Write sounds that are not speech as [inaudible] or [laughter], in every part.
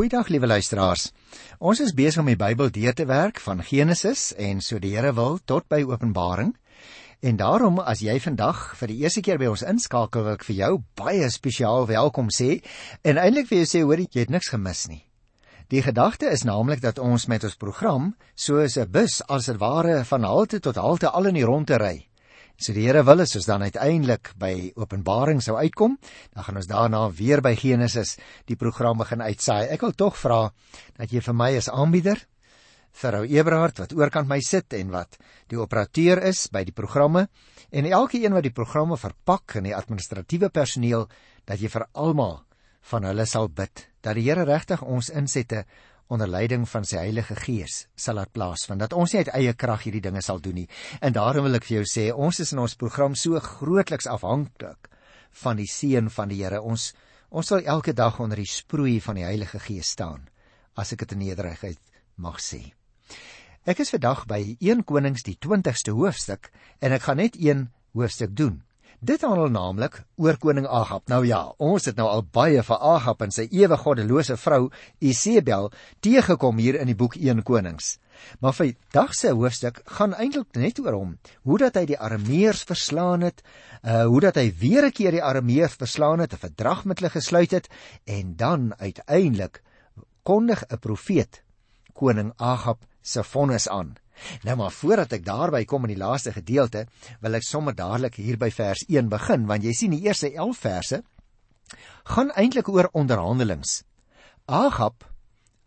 Goeiedag liewe luisteraars. Ons is besig om die Bybel deur te werk van Genesis en so die Here wil tot by Openbaring. En daarom as jy vandag vir die eerste keer by ons inskakel, wil ek vir jou baie spesiaal welkom sê en eintlik vir jou sê hoor jy het niks gemis nie. Die gedagte is naamlik dat ons met ons program soos 'n bus as dit ware van halte tot halte al in die rondte ry. So die Here wil is ons dan uiteindelik by Openbaring sou uitkom, dan gaan ons daarna weer by Genesis die program begin uitsaai. Ek wil tog vra dat jy vir my as aanbieder vir ou Eberhard wat oorkant my sit en wat die operateur is by die programme en elke een wat die programme verpak en die administratiewe personeel dat jy vir almal van hulle sal bid dat die Here regtig ons insette onder leiding van sy Heilige Gees sal laat plaasvind dat ons nie uit eie krag hierdie dinge sal doen nie. En daarom wil ek vir jou sê, ons is in ons program so grootliks afhanklik van die seën van die Here. Ons ons sal elke dag onder die sproei van die Heilige Gees staan, as ek dit in nederigheid mag sê. Ek is vandag by 1 Konings die 20ste hoofstuk en ek gaan net een hoofstuk doen. Dit handel naamlik oor koning Agab. Nou ja, ons het nou al baie van Agab en sy ewe goddelose vrou Isebel teëgekom hier in die boek 1 Konings. Maar vir dag se hoofstuk gaan eintlik net oor hom, hoe dat hy die Arameërs verslaan het, uh hoe dat hy weer 'n keer die Arameërs verslaan het, 'n verdrag met hulle gesluit het en dan uiteindelik kondig 'n profeet koning Agab se vonnis aan. Nou maar voordat ek daarby kom in die laaste gedeelte, wil ek sommer dadelik hier by vers 1 begin, want jy sien die eerste 11 verse gaan eintlik oor onderhandelings. Agab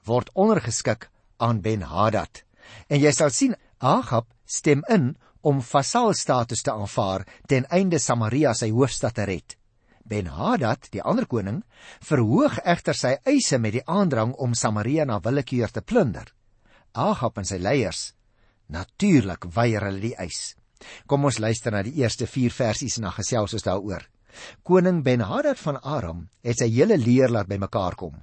word ondergeskik aan Ben-Hadad. En jy sal sien Agab stem in om vasaalstatus te aanvaar ten einde Samaria sy hoofstad te red. Ben-Hadad, die ander koning, verhoog egter sy eise met die aandrang om Samaria na willekeur te plunder. Agab en sy leiers Natuurlik weier hulle die eis. Kom ons luister na die eerste 4 versies en dan gesels ons daaroor. Koning Ben-Hadad van Aram het sy hele leer laat bymekaar kom.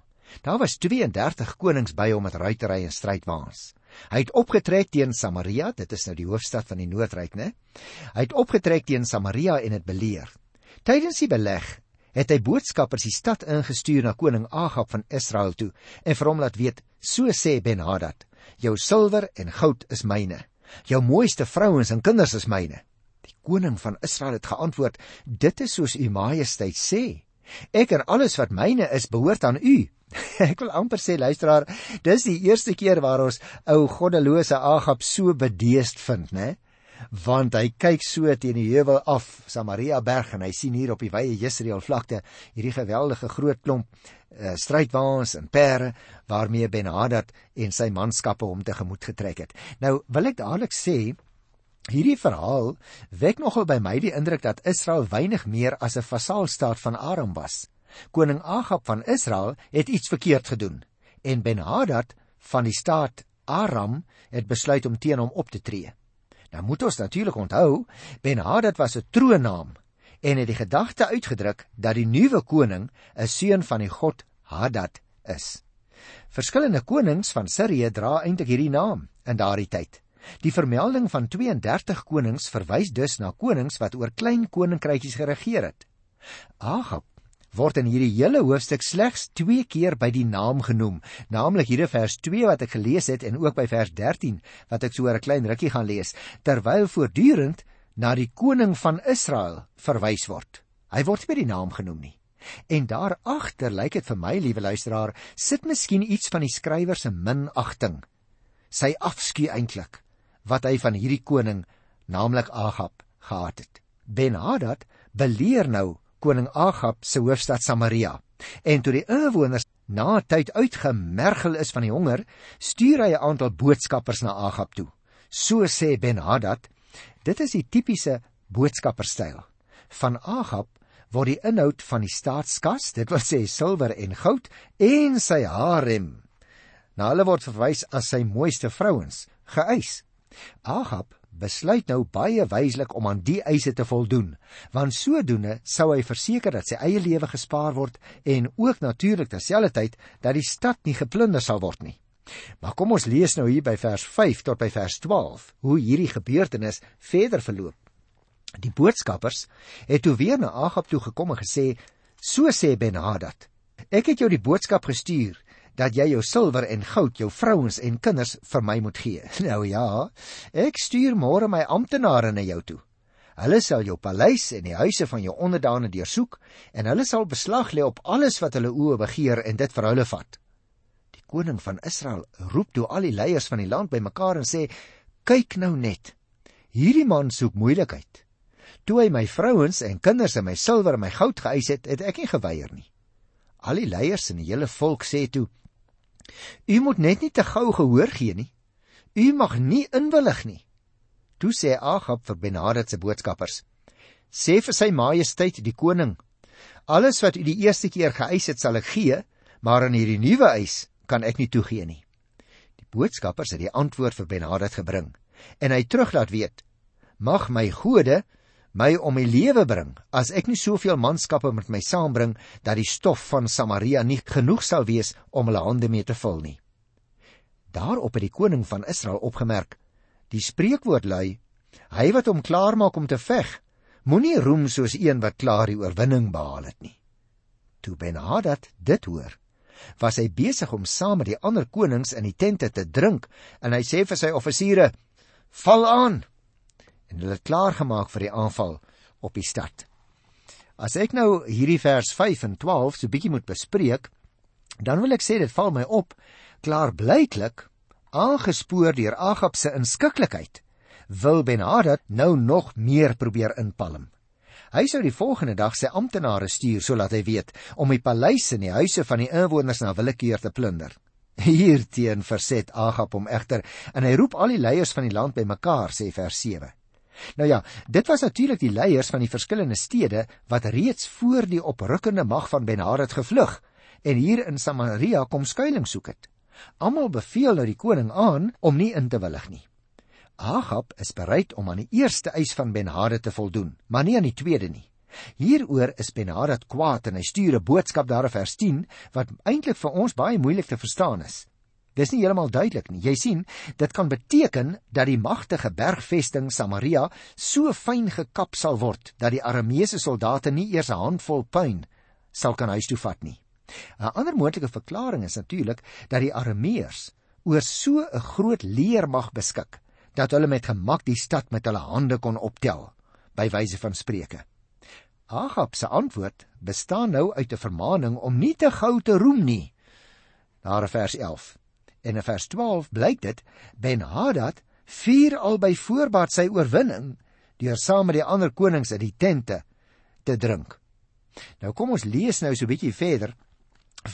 Daar was 32 konings by hom met ruitery en strydwaans. Hy het opgetrek teen Samaria, dit is nou die hoofstad van die Noordryk, né? Hy het opgetrek teen Samaria en dit beleer. Tydens die beleg het hy boodskappers die stad ingestuur na koning Agab van Israel toe en vir hom laat weet: "So sê Ben-Hadad: Jou silwer en goud is myne. Jou mooiste vrouens en kinders is myne. Die koning van Israel het geantwoord: Dit is soos u majesteit sê. Ek en alles wat myne is, behoort aan u. [laughs] Ek wil amper sê luisteraar, dis die eerste keer waar ons ou goddelose Agab so bedeesd vind, né? Want hy kyk so teen die heuwel af Samaria berg en hy sien hier op die wye Jesreel vlakte hierdie geweldige groot klomp uh, strydwaans en pere waarmee Ben-Hadad en sy manskappe hom tegemoet getrek het. Nou wil ek dadelik sê hierdie verhaal wek nogal by my die indruk dat Israel weinig meer as 'n vasaalstaat van Aram was. Koning Agab van Israel het iets verkeerd gedoen en Ben-Hadad van die staat Aram het besluit om teen hom op te tree. Nou moet ons natuurlik onthou, Ben-Hadad was 'n troonnaam en het die gedagte uitgedruk dat die nuwe koning 'n seun van die god Hadad is. Verskillende konings van Sirië dra eintlik hierdie naam in daardie tyd. Die vermelding van 32 konings verwys dus na konings wat oor klein koninkrykies geregeer het. Agab word in hierdie hele hoofstuk slegs 2 keer by die naam genoem, naamlik hier in vers 2 wat ek gelees het en ook by vers 13 wat ek so oor 'n klein rukkie gaan lees, terwyl voortdurend na die koning van Israel verwys word. Hy word nie by die naam genoem nie. En daar agter lyk dit vir my, liewe luisteraar, sit miskien iets van die skrywer se minagting. Sy afskuw eintlik wat hy van hierdie koning, naamlik Agab, gehad het. Ben-Hadad beleer nou koning Agab se hoofstad Samaria. En toe die inwoners na tyd uitgemergel is van die honger, stuur hy 'n aantal boodskappers na Agab toe. So sê Ben-Hadad, dit is die tipiese boodskapperstyl. Van Agab word die inhoud van die staatskas, dit wil sê silwer en goud en sy harem, na hulle word verwys as sy mooiste vrouens, geëis. Agab besluit nou baie wyslik om aan die eise te voldoen, want sodoende sou hy verseker dat sy eie lewe gespaar word en ook natuurlik terselfdertyd dat die stad nie geplunder sal word nie. Maar kom ons lees nou hier by vers 5 tot by vers 12 hoe hierdie gebeurtenis verder verloop. Die boodskappers het toe weer na Agab toe gekom en gesê: "So sê Ben-Hadad: Ek het jou die boodskap gestuur dat jy jou silwer en goud, jou vrouens en kinders vir my moet gee. [laughs] Nou ja, ek stuur môre my amptenare na jou toe. Hulle sal jou paleis en die huise van jou onderdane deursoek en hulle sal beslag lê op alles wat hulle oë begeer en dit vir hulle vat. Die koning van Israel roep toe al die leiers van die land bymekaar en sê: "Kyk nou net. Hierdie man soek moeilikheid. Toe hy my vrouens en kinders en my silwer en my goud geëis het, het ek nie geweier nie." Al die leiers en die hele volk sê toe: "U moet net nie te gou gehoor gee nie. U mag nie inwillig nie." Toe sê Agab vir Benhadad se boodskappers: "Sê vir sy majesteit die koning: Alles wat u die eerste keer geëis het, sal ek gee, maar aan hierdie nuwe eis kan ek nie toegee nie." Die boodskappers het die antwoord vir Benhadad gebring en hy terug laat weet: "Mag my gode my om die lewe bring as ek nie soveel manskappe met my saambring dat die stof van Samaria nie genoeg sal wees om hulle hande mee te vul nie." Daarop het die koning van Israel opgemerk: Die spreekwoord lui: Hy wat hom klaar maak om te veg, moenie roem soos een wat klaar die oorwinning behaal het nie. Toe Ben-Hadad dit hoor, was hy besig om saam met die ander konings in die tente te drink en hy sê vir sy offisiere: "Val aan!" En hulle het klaar gemaak vir die aanval op die stad. As ek nou hierdie vers 5 en 12 so bietjie moet bespreek, dan wil ek sê dit val my op klaar blyklik aangespoor deur Agab se inskikkelikheid, wil Ben-Hadad nou nog meer probeer inpalm. Hy sou die volgende dag sy amptenare stuur sodat hy weet om die paleise en die huise van die inwoners na willekeur te plunder. Hierteen verset Agab hom egter en hy roep al die leiers van die land bymekaar sê vers 7. Nou ja, dit was natuurlik die leiers van die verskillende stede wat reeds voor die oprukkende mag van Ben-Hadad gevlug en hier in Samaria kom skuilings soek het. Almal beveel nou die koning aan om nie in te willig nie. Agab is bereid om aan die eerste eis van Ben-Hadad te voldoen, maar nie aan die tweede nie. Hieroor is Ben-Hadad kwaad en hy stuur 'n boodskap daar in vers 10 wat eintlik vir ons baie moeilik te verstaan is. Dis nie heeltemal duidelik nie. Jy sien, dit kan beteken dat die magtige bergvesting Samaria so fyn gekap sal word dat die Arameese soldate nie eers 'n handvol puin sal kan huis toe vat nie. 'n Ander moontlike verklaring is natuurlik dat die Arameërs oor so 'n groot leermag beskik dat hulle met gemak die stad met hulle hande kon optel by wyse van spreuke. Agab se antwoord bestaan nou uit 'n vermaaning om nie te gou te roem nie. Daar in vers 11 en in vers 12 blyk dit Ben-Hadad vier al by voorbaat sy oorwinning deur saam met die ander konings in die tente te drink. Nou kom ons lees nou so 'n bietjie verder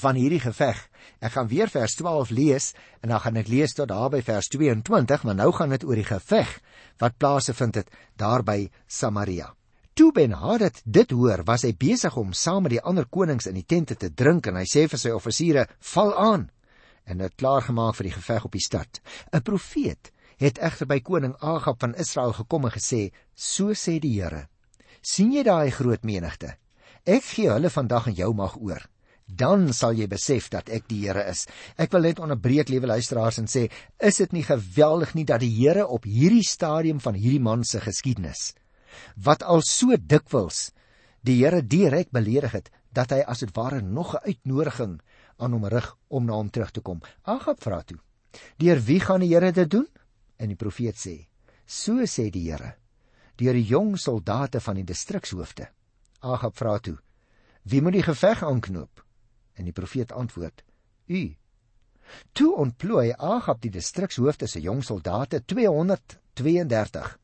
van hierdie geveg. Ek gaan weer vers 12 lees en dan gaan ek lees tot daar by vers 22, maar nou gaan dit oor die geveg wat plaasgevind het daar by Samaria. Toe Ben-Hadad dit hoor, was hy besig om saam met die ander konings in die tente te drink en hy sê vir sy offisiere: "Val aan!" En het klaar gemaak vir die geveg op die stad. 'n Profeet het egter by koning Agab van Israel gekom en gesê: "So sê die Here: sien jy daai groot menigte? Ek gee hulle vandag aan jou mag oor." dan sal jy besef dat ek die Here is. Ek wil net onderbreek liewe luisteraars en sê, is dit nie geweldig nie dat die Here op hierdie stadium van hierdie man se geskiedenis wat al so dikwels die Here direk beledig het, dat hy as dit ware nog 'n uitnodiging aan hom rig om na hom terug te kom. Agab vra toe: "Deur wie gaan die Here dit doen?" En die profeet sê: "So sê die Here, deur die jong soldate van die distrikshoofde." Agab vra toe: "Wie moet die geveg aanknoop?" En die profeet antwoord: U. Toe ontplooi Agab die distrikshoofde se jong soldate 232.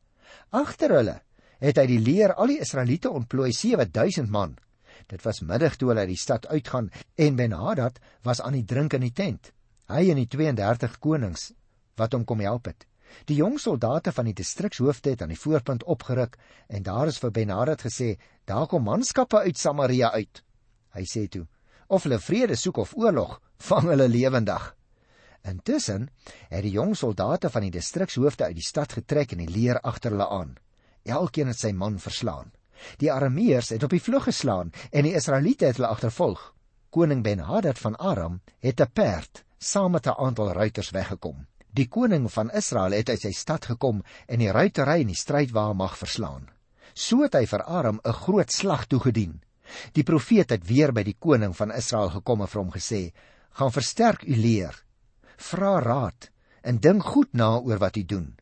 Agter hulle het hy die leer al die Israeliete ontplooi 7000 man. Dit was middag toe hulle uit die stad uitgaan en Ben-Hadad was aan die drink in die tent. Hy en die 32 konings wat hom kom help het. Die jong soldate van die distrikshoofde het aan die voorpunt opgeruk en daar is vir Ben-Hadad gesê: "Daar kom manskappe uit Samaria uit." Hy sê toe: of hulle vrede soek of oorlog, vang hulle lewendig. Intussen het die jong soldate van die distrikshoofde uit die stad getrek en die leer agter hulle aan. Elkeen het sy man verslaan. Die Arameërs het op die vlug geslaan en die Israeliete het hulle agtervolg. Koning Ben-Hadad van Aram het 'n perd saam met 'n aantal ruiters weggekom. Die koning van Israel het uit sy stad gekom en die ruitery en die strydwa mag verslaan. So het hy vir Aram 'n groot slag toegedien. Die profeet het weer by die koning van Israel gekom en vir hom gesê: gaan versterk u leer. Vra raad en dink goed na oor wat u doen,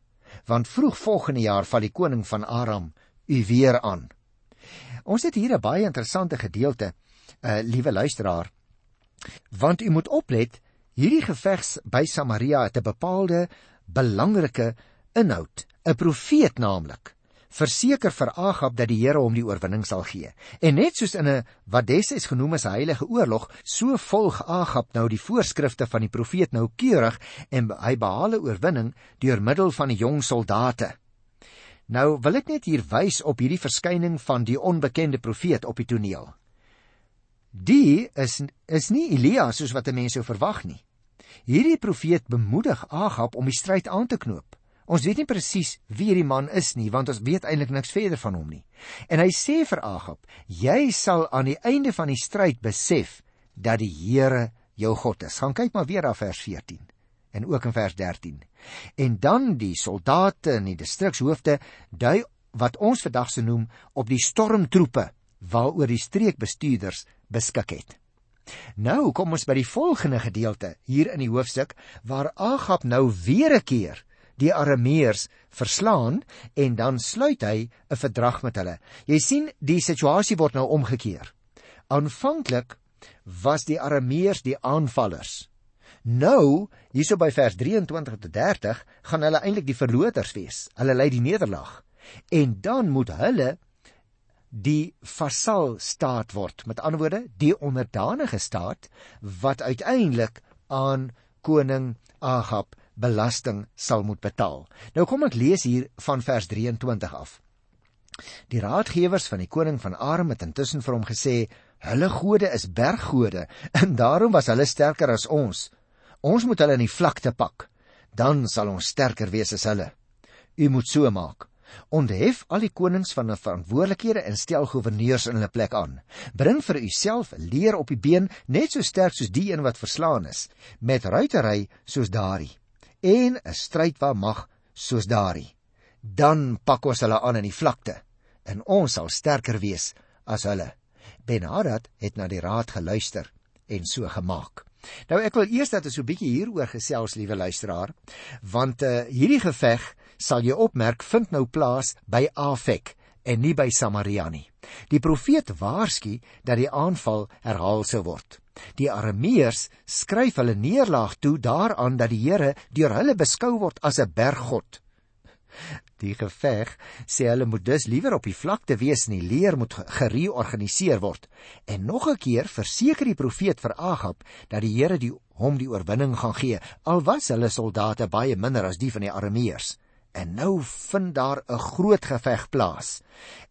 want vroeg volgende jaar val die koning van Aram u weer aan. Ons het hier 'n baie interessante gedeelte, uh liewe luisteraar. Want u moet oplet, hierdie geveg by Samaria het 'n bepaalde belangrike inhoud, 'n profeet naamlik verseker vir Agab dat die Here hom die oorwinning sal gee. En net soos in 'n wat destyds genoem is heilige oorlog, so volg Agab nou die voorskrifte van die profeet nou keurig en hy behaal 'n oorwinning deur middel van die jong soldate. Nou wil ek net hier wys op hierdie verskyning van die onbekende profeet op die toneel. Die is is nie Elia soos wat mense sou verwag nie. Hierdie profeet bemoedig Agab om die stryd aan te knoop. Ons weet nie presies wie hierdie man is nie, want ons weet eintlik niks verder van hom nie. En hy sê vir Agab: "Jy sal aan die einde van die stryd besef dat die Here jou God is." Gaan kyk maar weer na vers 14 en ook in vers 13. En dan die soldate en die distrikshoofde dui wat ons vandag se noem op die stormtroepe waaroor die streekbestuurders beskik het. Nou kom ons by die volgende gedeelte hier in die hoofstuk waar Agab nou weer 'n keer die Arameërs verslaan en dan sluit hy 'n verdrag met hulle. Jy sien, die situasie word nou omgekeer. Aanvanklik was die Arameërs die aanvallers. Nou, hierso by vers 23 tot 30, gaan hulle eintlik die verloters wees. Hulle lei die nederlaag. En dan moet hulle die vasal staat word. Met ander woorde, die onderdanige staat wat uiteindelik aan koning Agab belasting sal moet betaal. Nou kom ek lees hier van vers 23 af. Die raadgewers van die koning van Aram het intussen vir hom gesê: "Hulle gode is berggode en daarom was hulle sterker as ons. Ons moet hulle in die vlakte pak, dan sal ons sterker wees as hulle. U moet so maak. Onthef al die konings van 'n verantwoordelikhede en stel goewerneurs in hulle plek aan. Bring vir uself 'n leer op die been net so sterk soos die een wat verslaan is, met ruitery soos daardie en 'n stryd waar mag soos daardie. Dan pak ons hulle aan in die vlakte en ons sal sterker wees as hulle. Ben-Hadad het na die raad geluister en so gemaak. Nou ek wil eers dat ons so 'n bietjie hieroor gesels, liewe luisteraar, want uh, hierdie geveg sal jy opmerk vind nou plaas by Afek en nie by Samaria nie. Die profeet waarsku dat die aanval herhaal sou word. Die Arameërs skryf hulle neerlaag toe daaraan dat die Here deur hulle beskou word as 'n berggod. Die geveg sê hulle moet dus liewer op die vlakte wees en die leer moet gereorganiseer word. En nog 'n keer verseker die profeet vir Agab dat die Here die hom die oorwinning gaan gee, al was hulle soldate baie minder as die van die Arameërs. En nou vind daar 'n groot geveg plaas.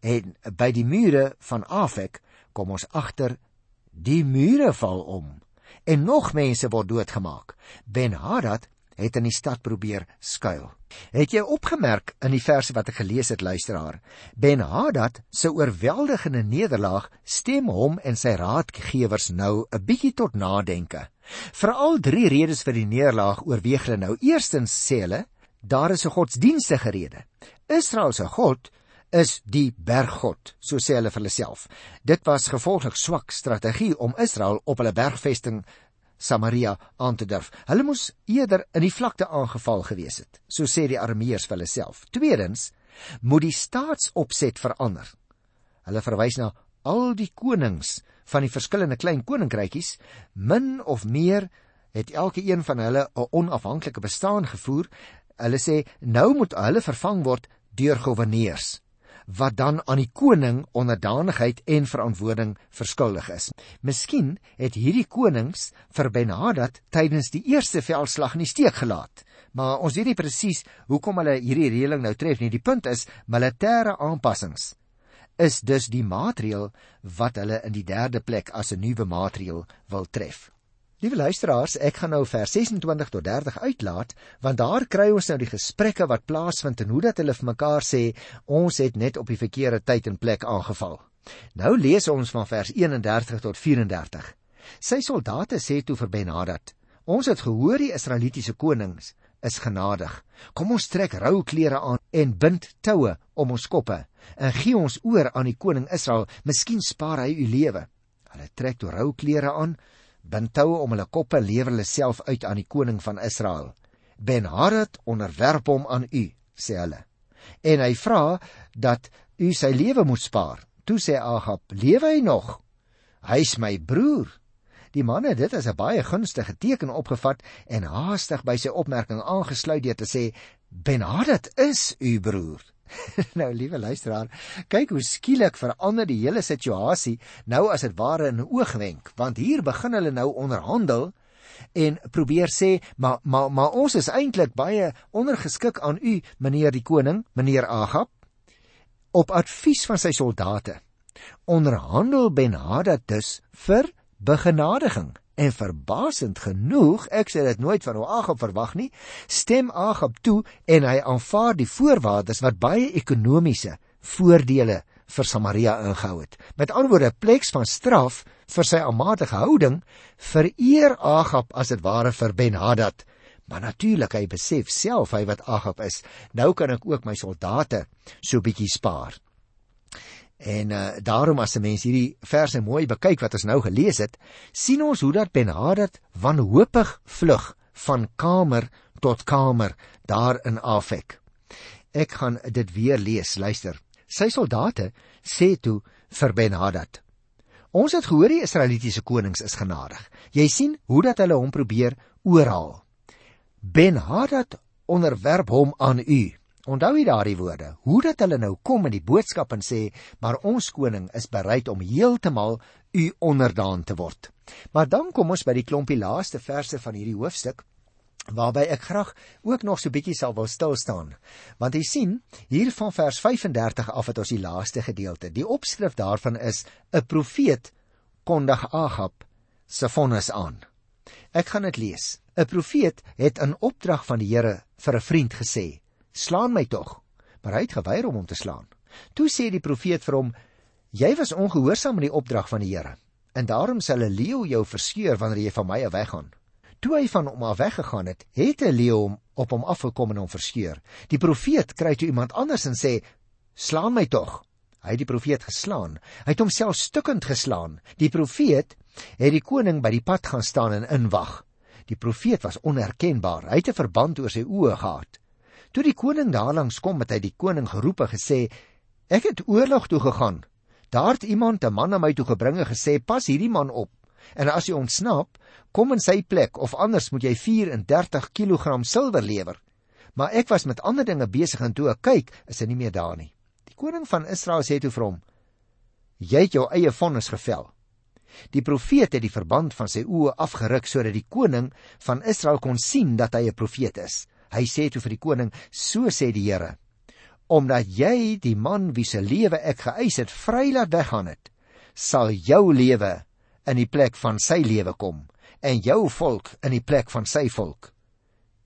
En by die mure van Afek kom ons agter Die mure val om en nog mense word doodgemaak. Ben-Hadad het in die stad probeer skuil. Het jy opgemerk in die verse wat ek gelees het, luisteraar? Ben-Hadad se oorweldigende nederlaag stem hom en sy raadgewers nou 'n bietjie tot nadenke. Veral drie redes vir die nederlaag oorweeg hulle nou. Eerstens sê hulle, daar is 'n godsdienstige rede. Israel se God is die berggod, so sê hulle vir hulle self. Dit was gevolglik swak strategie om Israel op hulle bergvesting Samaria aan te durf. Hulle moes eerder in die vlakte aangeval gewees het, so sê die armeeërs vir hulle self. Tweedens, moet die staatsopset verander. Hulle verwys na al die konings van die verskillende klein koninkrykies, min of meer het elke een van hulle 'n onafhanklike bestaan gevoer. Hulle sê nou moet hulle vervang word deur goewerneurs wat dan aan die koning onderdanigheid en verantwoording verskuldig is. Miskien het hierdie konings vir Ben-Hadad tydens die eerste veldslag in die steek gelaat. Maar ons weet nie presies hoekom hulle hierdie reëling nou tref nie. Die punt is militêre aanpassings is dus die maatreel wat hulle in die derde plek as 'n nuwe maatreel wil tref. Liewe luisteraars, ek gaan nou vers 26 tot 30 uitlaat, want daar kry ons nou die gesprekke wat plaasvind en hoe dat hulle vir mekaar sê ons het net op die verkeerde tyd en plek aangeval. Nou lees ons van vers 31 tot 34. Sy soldate sê toe vir Ben-Hadad: Ons het gehoor die Israelitiese konings is genadig. Kom ons trek rou klere aan en bind toue om ons koppe en gee ons oor aan die koning Israel, miskien spaar hy u lewe. Hulle trek toe rou klere aan bind toue om hulle koppe, lewer hulle self uit aan die koning van Israel. Ben-Hadad onderwerp hom aan u, sê hulle. En hy vra dat u sy lewe moet spaar. Toe sê Agab: "Lewe hy nog? Hy's my broer." Die man het dit as 'n baie gunstige teken opgevat en haastig by sy opmerking aangesluit deur te sê: "Ben-Hadad is u broer." [laughs] nou liewe luisteraar, kyk hoe skielik verander die hele situasie nou as dit ware in 'n oogwenk, want hier begin hulle nou onderhandel en probeer sê maar maar maar ons is eintlik baie ondergeskik aan u meneer die koning, meneer Agab op advies van sy soldate. Onderhandel Ben-Hadad dus vir begenadiging En verbasend genoeg, ek sê dit nooit van Agab verwag nie, stem Agab toe en hy aanvaar die voorwaardes wat baie ekonomiese voordele vir Samaria ingehou het. Met ander woorde, 'n plek van straf vir sy almatige houding vereer Agab as dit ware vir Ben-Hadad. Maar natuurlik hy besef self hy wat Agab is. Nou kan ek ook my soldate so bietjie spaar. En uh, daarom as 'n mens hierdie verse mooi bekyk wat ons nou gelees het, sien ons hoe dat Ben-Hadad wanhoopig vlug van kamer tot kamer daar in Afek. Ek gaan dit weer lees, luister. Sy soldate sê toe vir Ben-Hadad: Ons het gehoor die Israelitiese konings is genadig. Jy sien hoe dat hulle hom probeer oorhaal. Ben-Hadad onderwerp hom aan u. Onthou jy daardie woorde? Hoe dat hulle nou kom in die boodskap en sê, "Maar ons koning is bereid om heeltemal u onderdaan te word." Maar dan kom ons by die klompie laaste verse van hierdie hoofstuk waarby ek graag ook nog so bietjie sal wil stil staan. Want jy sien, hier van vers 35 af het ons die laaste gedeelte. Die opskrif daarvan is 'n profeet kondig Agab se vonnis aan. Ek gaan dit lees. 'n Profeet het in opdrag van die Here vir 'n vriend gesê: slaan my tog. Maar hy het geweier om hom te slaan. Toe sê die profeet vir hom: Jy was ongehoorsaam aan die opdrag van die Here, en daarom sal 'n leeu jou verskeur wanneer jy van my af weggaan. Toe hy van hom af weggegaan het, het 'n leeu hom op hom afgekom en hom verskeur. Die profeet kry toe iemand anders en sê: Slaan my tog. Hy het die profeet geslaan. Hy het homself stukkend geslaan. Die profeet het die koning by die pad gaan staan en inwag. Die profeet was onherkenbaar. Hy het 'n verband oor sy oë gehad. Toe die koning daarlangs kom, het hy die koning geroep en gesê: "Ek het oorlog toe gegaan. Daar het iemand 'n man na my toe gebring en gesê: "Pas hierdie man op. En as hy ontsnap, kom in sy plek of anders moet jy 34 kg silwer lewer." Maar ek was met ander dinge besig en toe ek kyk, is hy nie meer daar nie. Die koning van Israel sê toe vir hom: "Jy het jou eie vonnis gevel." Die profeet het die verband van sy oë afgeruk sodat die koning van Israel kon sien dat hy 'n profeet is. Hy sê toe vir die koning: "So sê die Here: Omdat jy die man wie se lewe ek geëis het, vry laat weggaan het, sal jou lewe in die plek van sy lewe kom en jou volk in die plek van sy volk."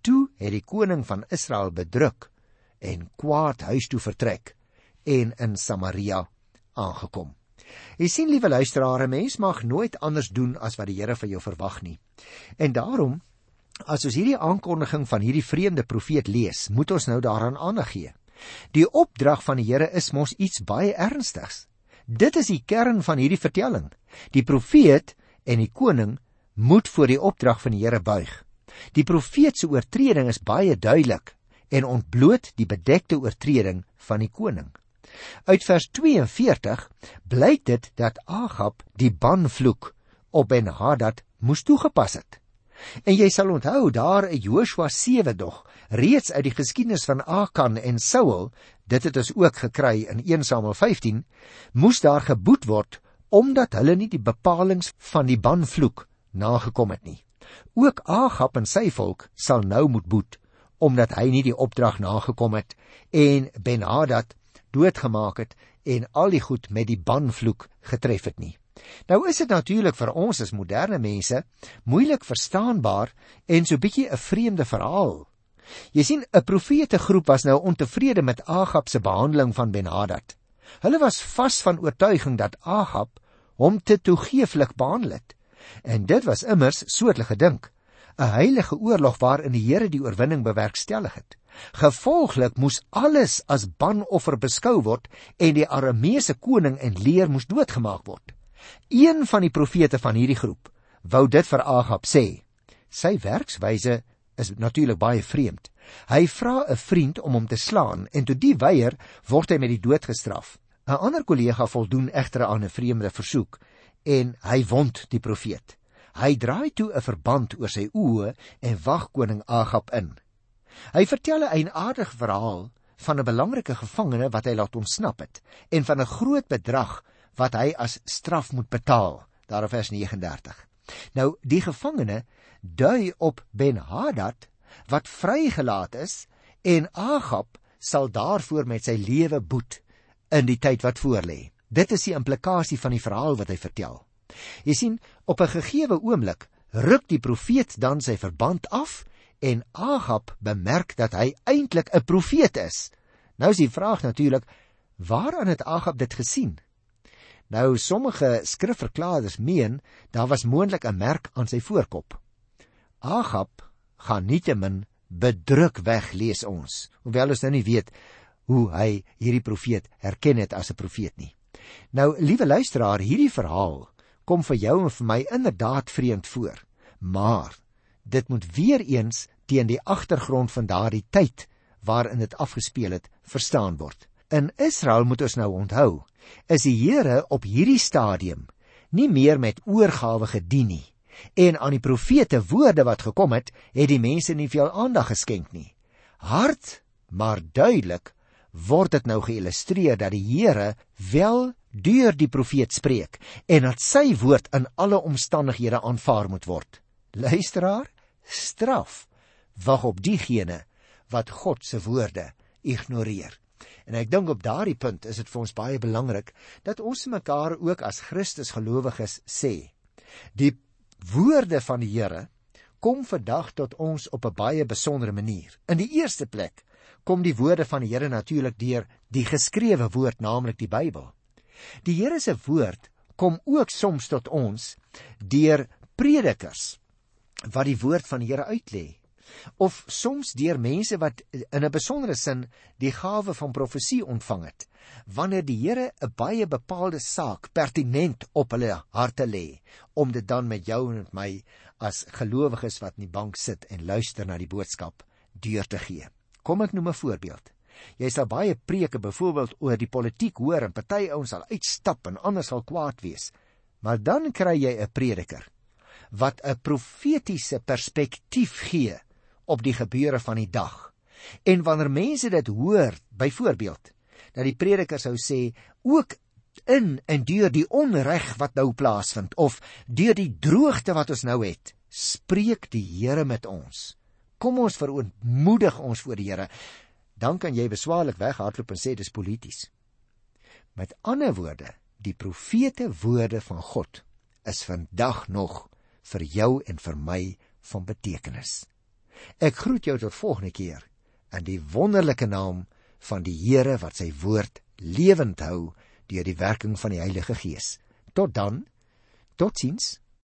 Toe het die koning van Israel bedruk en kwaad huis toe vertrek en in Samaria aangekom. Jy sien liewe luisteraars, mens mag nooit anders doen as wat die Here vir jou verwag nie. En daarom As ons hierdie aankondiging van hierdie vreemde profeet lees, moet ons nou daaraan aandag gee. Die opdrag van die Here is mos iets baie ernstigs. Dit is die kern van hierdie vertelling. Die profeet en die koning moet voor die opdrag van die Here buig. Die profeet se oortreding is baie duidelik en ontbloot die bedekte oortreding van die koning. Uit vers 42 blyk dit dat Agab die banvloek op Ben-Hadad moes toegepas het. En jy sal onthou daar in Joshua 7 dog, reeds uit die geskiedenis van Akan en Saul, dit het ons ook gekry in 1 Samuel 15, moes daar geboet word omdat hulle nie die bepalinge van die banvloek nagekom het nie. Ook Agab en sy volk sal nou moet boet omdat hy nie die opdrag nagekom het en Ben-Hadad doodgemaak het en al die goed met die banvloek getref het nie. Nou is dit natuurlik vir ons as moderne mense moeilik verstaanbaar en so bietjie 'n vreemde verhaal. Jy sien 'n profete groep was nou ontevrede met Agab se behandeling van Ben-Hadad. Hulle was vas van oortuiging dat Agab hom te toegeeflik behandel het. En dit was immers so het hulle gedink, 'n heilige oorlog waarin die Here die oorwinning bewerkstellig het. Gevolglik moes alles as banoffer beskou word en die Arameese koning en leer moes doodgemaak word. Een van die profete van hierdie groep wou dit vir Agab sê. Sy werkswyse is natuurlik baie vreemd. Hy vra 'n vriend om hom te slaan en toe die weier, word hy met die dood gestraf. 'n Ander kollega voldoen egter aan 'n vreemde versoek en hy wond die profeet. Hy draai toe 'n verband oor sy oë en wag koning Agab in. Hy vertel 'n eienaardige verhaal van 'n belangrike gevangene wat hy laat ontsnap het en van 'n groot bedrag wat hy as straf moet betaal. Daar in vers 39. Nou die gevangene dui op Ben-Hadad wat vrygelaat is en Agab sal daarvoor met sy lewe boet in die tyd wat voorlê. Dit is die implikasie van die verhaal wat hy vertel. Jy sien, op 'n gegeewe oomblik ruk die profeet dan sy verband af en Agab bemerk dat hy eintlik 'n profeet is. Nou is die vraag natuurlik, waaraan het Agab dit gesien? Nou sommige skrifverklaarders meen daar was moontlik 'n merk aan sy voorkop. Agab gaan nietemin bedruk weg lees ons, hoewel ons nou nie weet hoe hy hierdie profeet herken het as 'n profeet nie. Nou, liewe luisteraar, hierdie verhaal kom vir jou en vir my inderdaad vreemd voor, maar dit moet weer eens teen die agtergrond van daardie tyd waarin dit afgespeel het verstaan word. In Israel moet ons nou onthou, is die Here op hierdie stadium nie meer met oorgawe gedien nie. En aan die profete woorde wat gekom het, het die mense nie veel aandag geskenk nie. Hard, maar duidelik word dit nou geillustreer dat die Here wel deur die profeet spreek en dat sy woord in alle omstandighede aanvaar moet word. Luisteraar, straf wag op diegene wat God se woorde ignoreer. En ek dink op daardie punt is dit vir ons baie belangrik dat ons mekaar ook as Christus gelowiges sê. Die woorde van die Here kom vandag tot ons op 'n baie besondere manier. In die eerste plek kom die woorde van die Here natuurlik deur die geskrewe woord, naamlik die Bybel. Die Here se woord kom ook soms tot ons deur predikers wat die woord van die Here uitlê of soms deur mense wat in 'n besondere sin die gawe van profesie ontvang het wanneer die Here 'n baie bepaalde saak pertinent op hulle harte lê om dit dan met jou en met my as gelowiges wat in die bank sit en luister na die boodskap deur te gee. Kom ek noem 'n voorbeeld. Jy sal baie preke byvoorbeeld oor die politiek hoor en party ouens sal uitstap en ander sal kwaad wees. Maar dan kry jy 'n prediker wat 'n profetiese perspektief gee op die gebeure van die dag. En wanneer mense dit hoor, byvoorbeeld, dat die prediker sou sê ook in en deur die onreg wat nou plaasvind of deur die droogte wat ons nou het, spreek die Here met ons. Kom ons verootmoedig ons voor die Here. Dan kan jy beswaarlik weghardloop en sê dis polities. Met ander woorde, die profete woorde van God is vandag nog vir jou en vir my van betekenis. Ek groet jou tot volgende keer in die wonderlike naam van die Here wat sy woord lewend hou deur die werking van die Heilige Gees. Tot dan. Totsiens.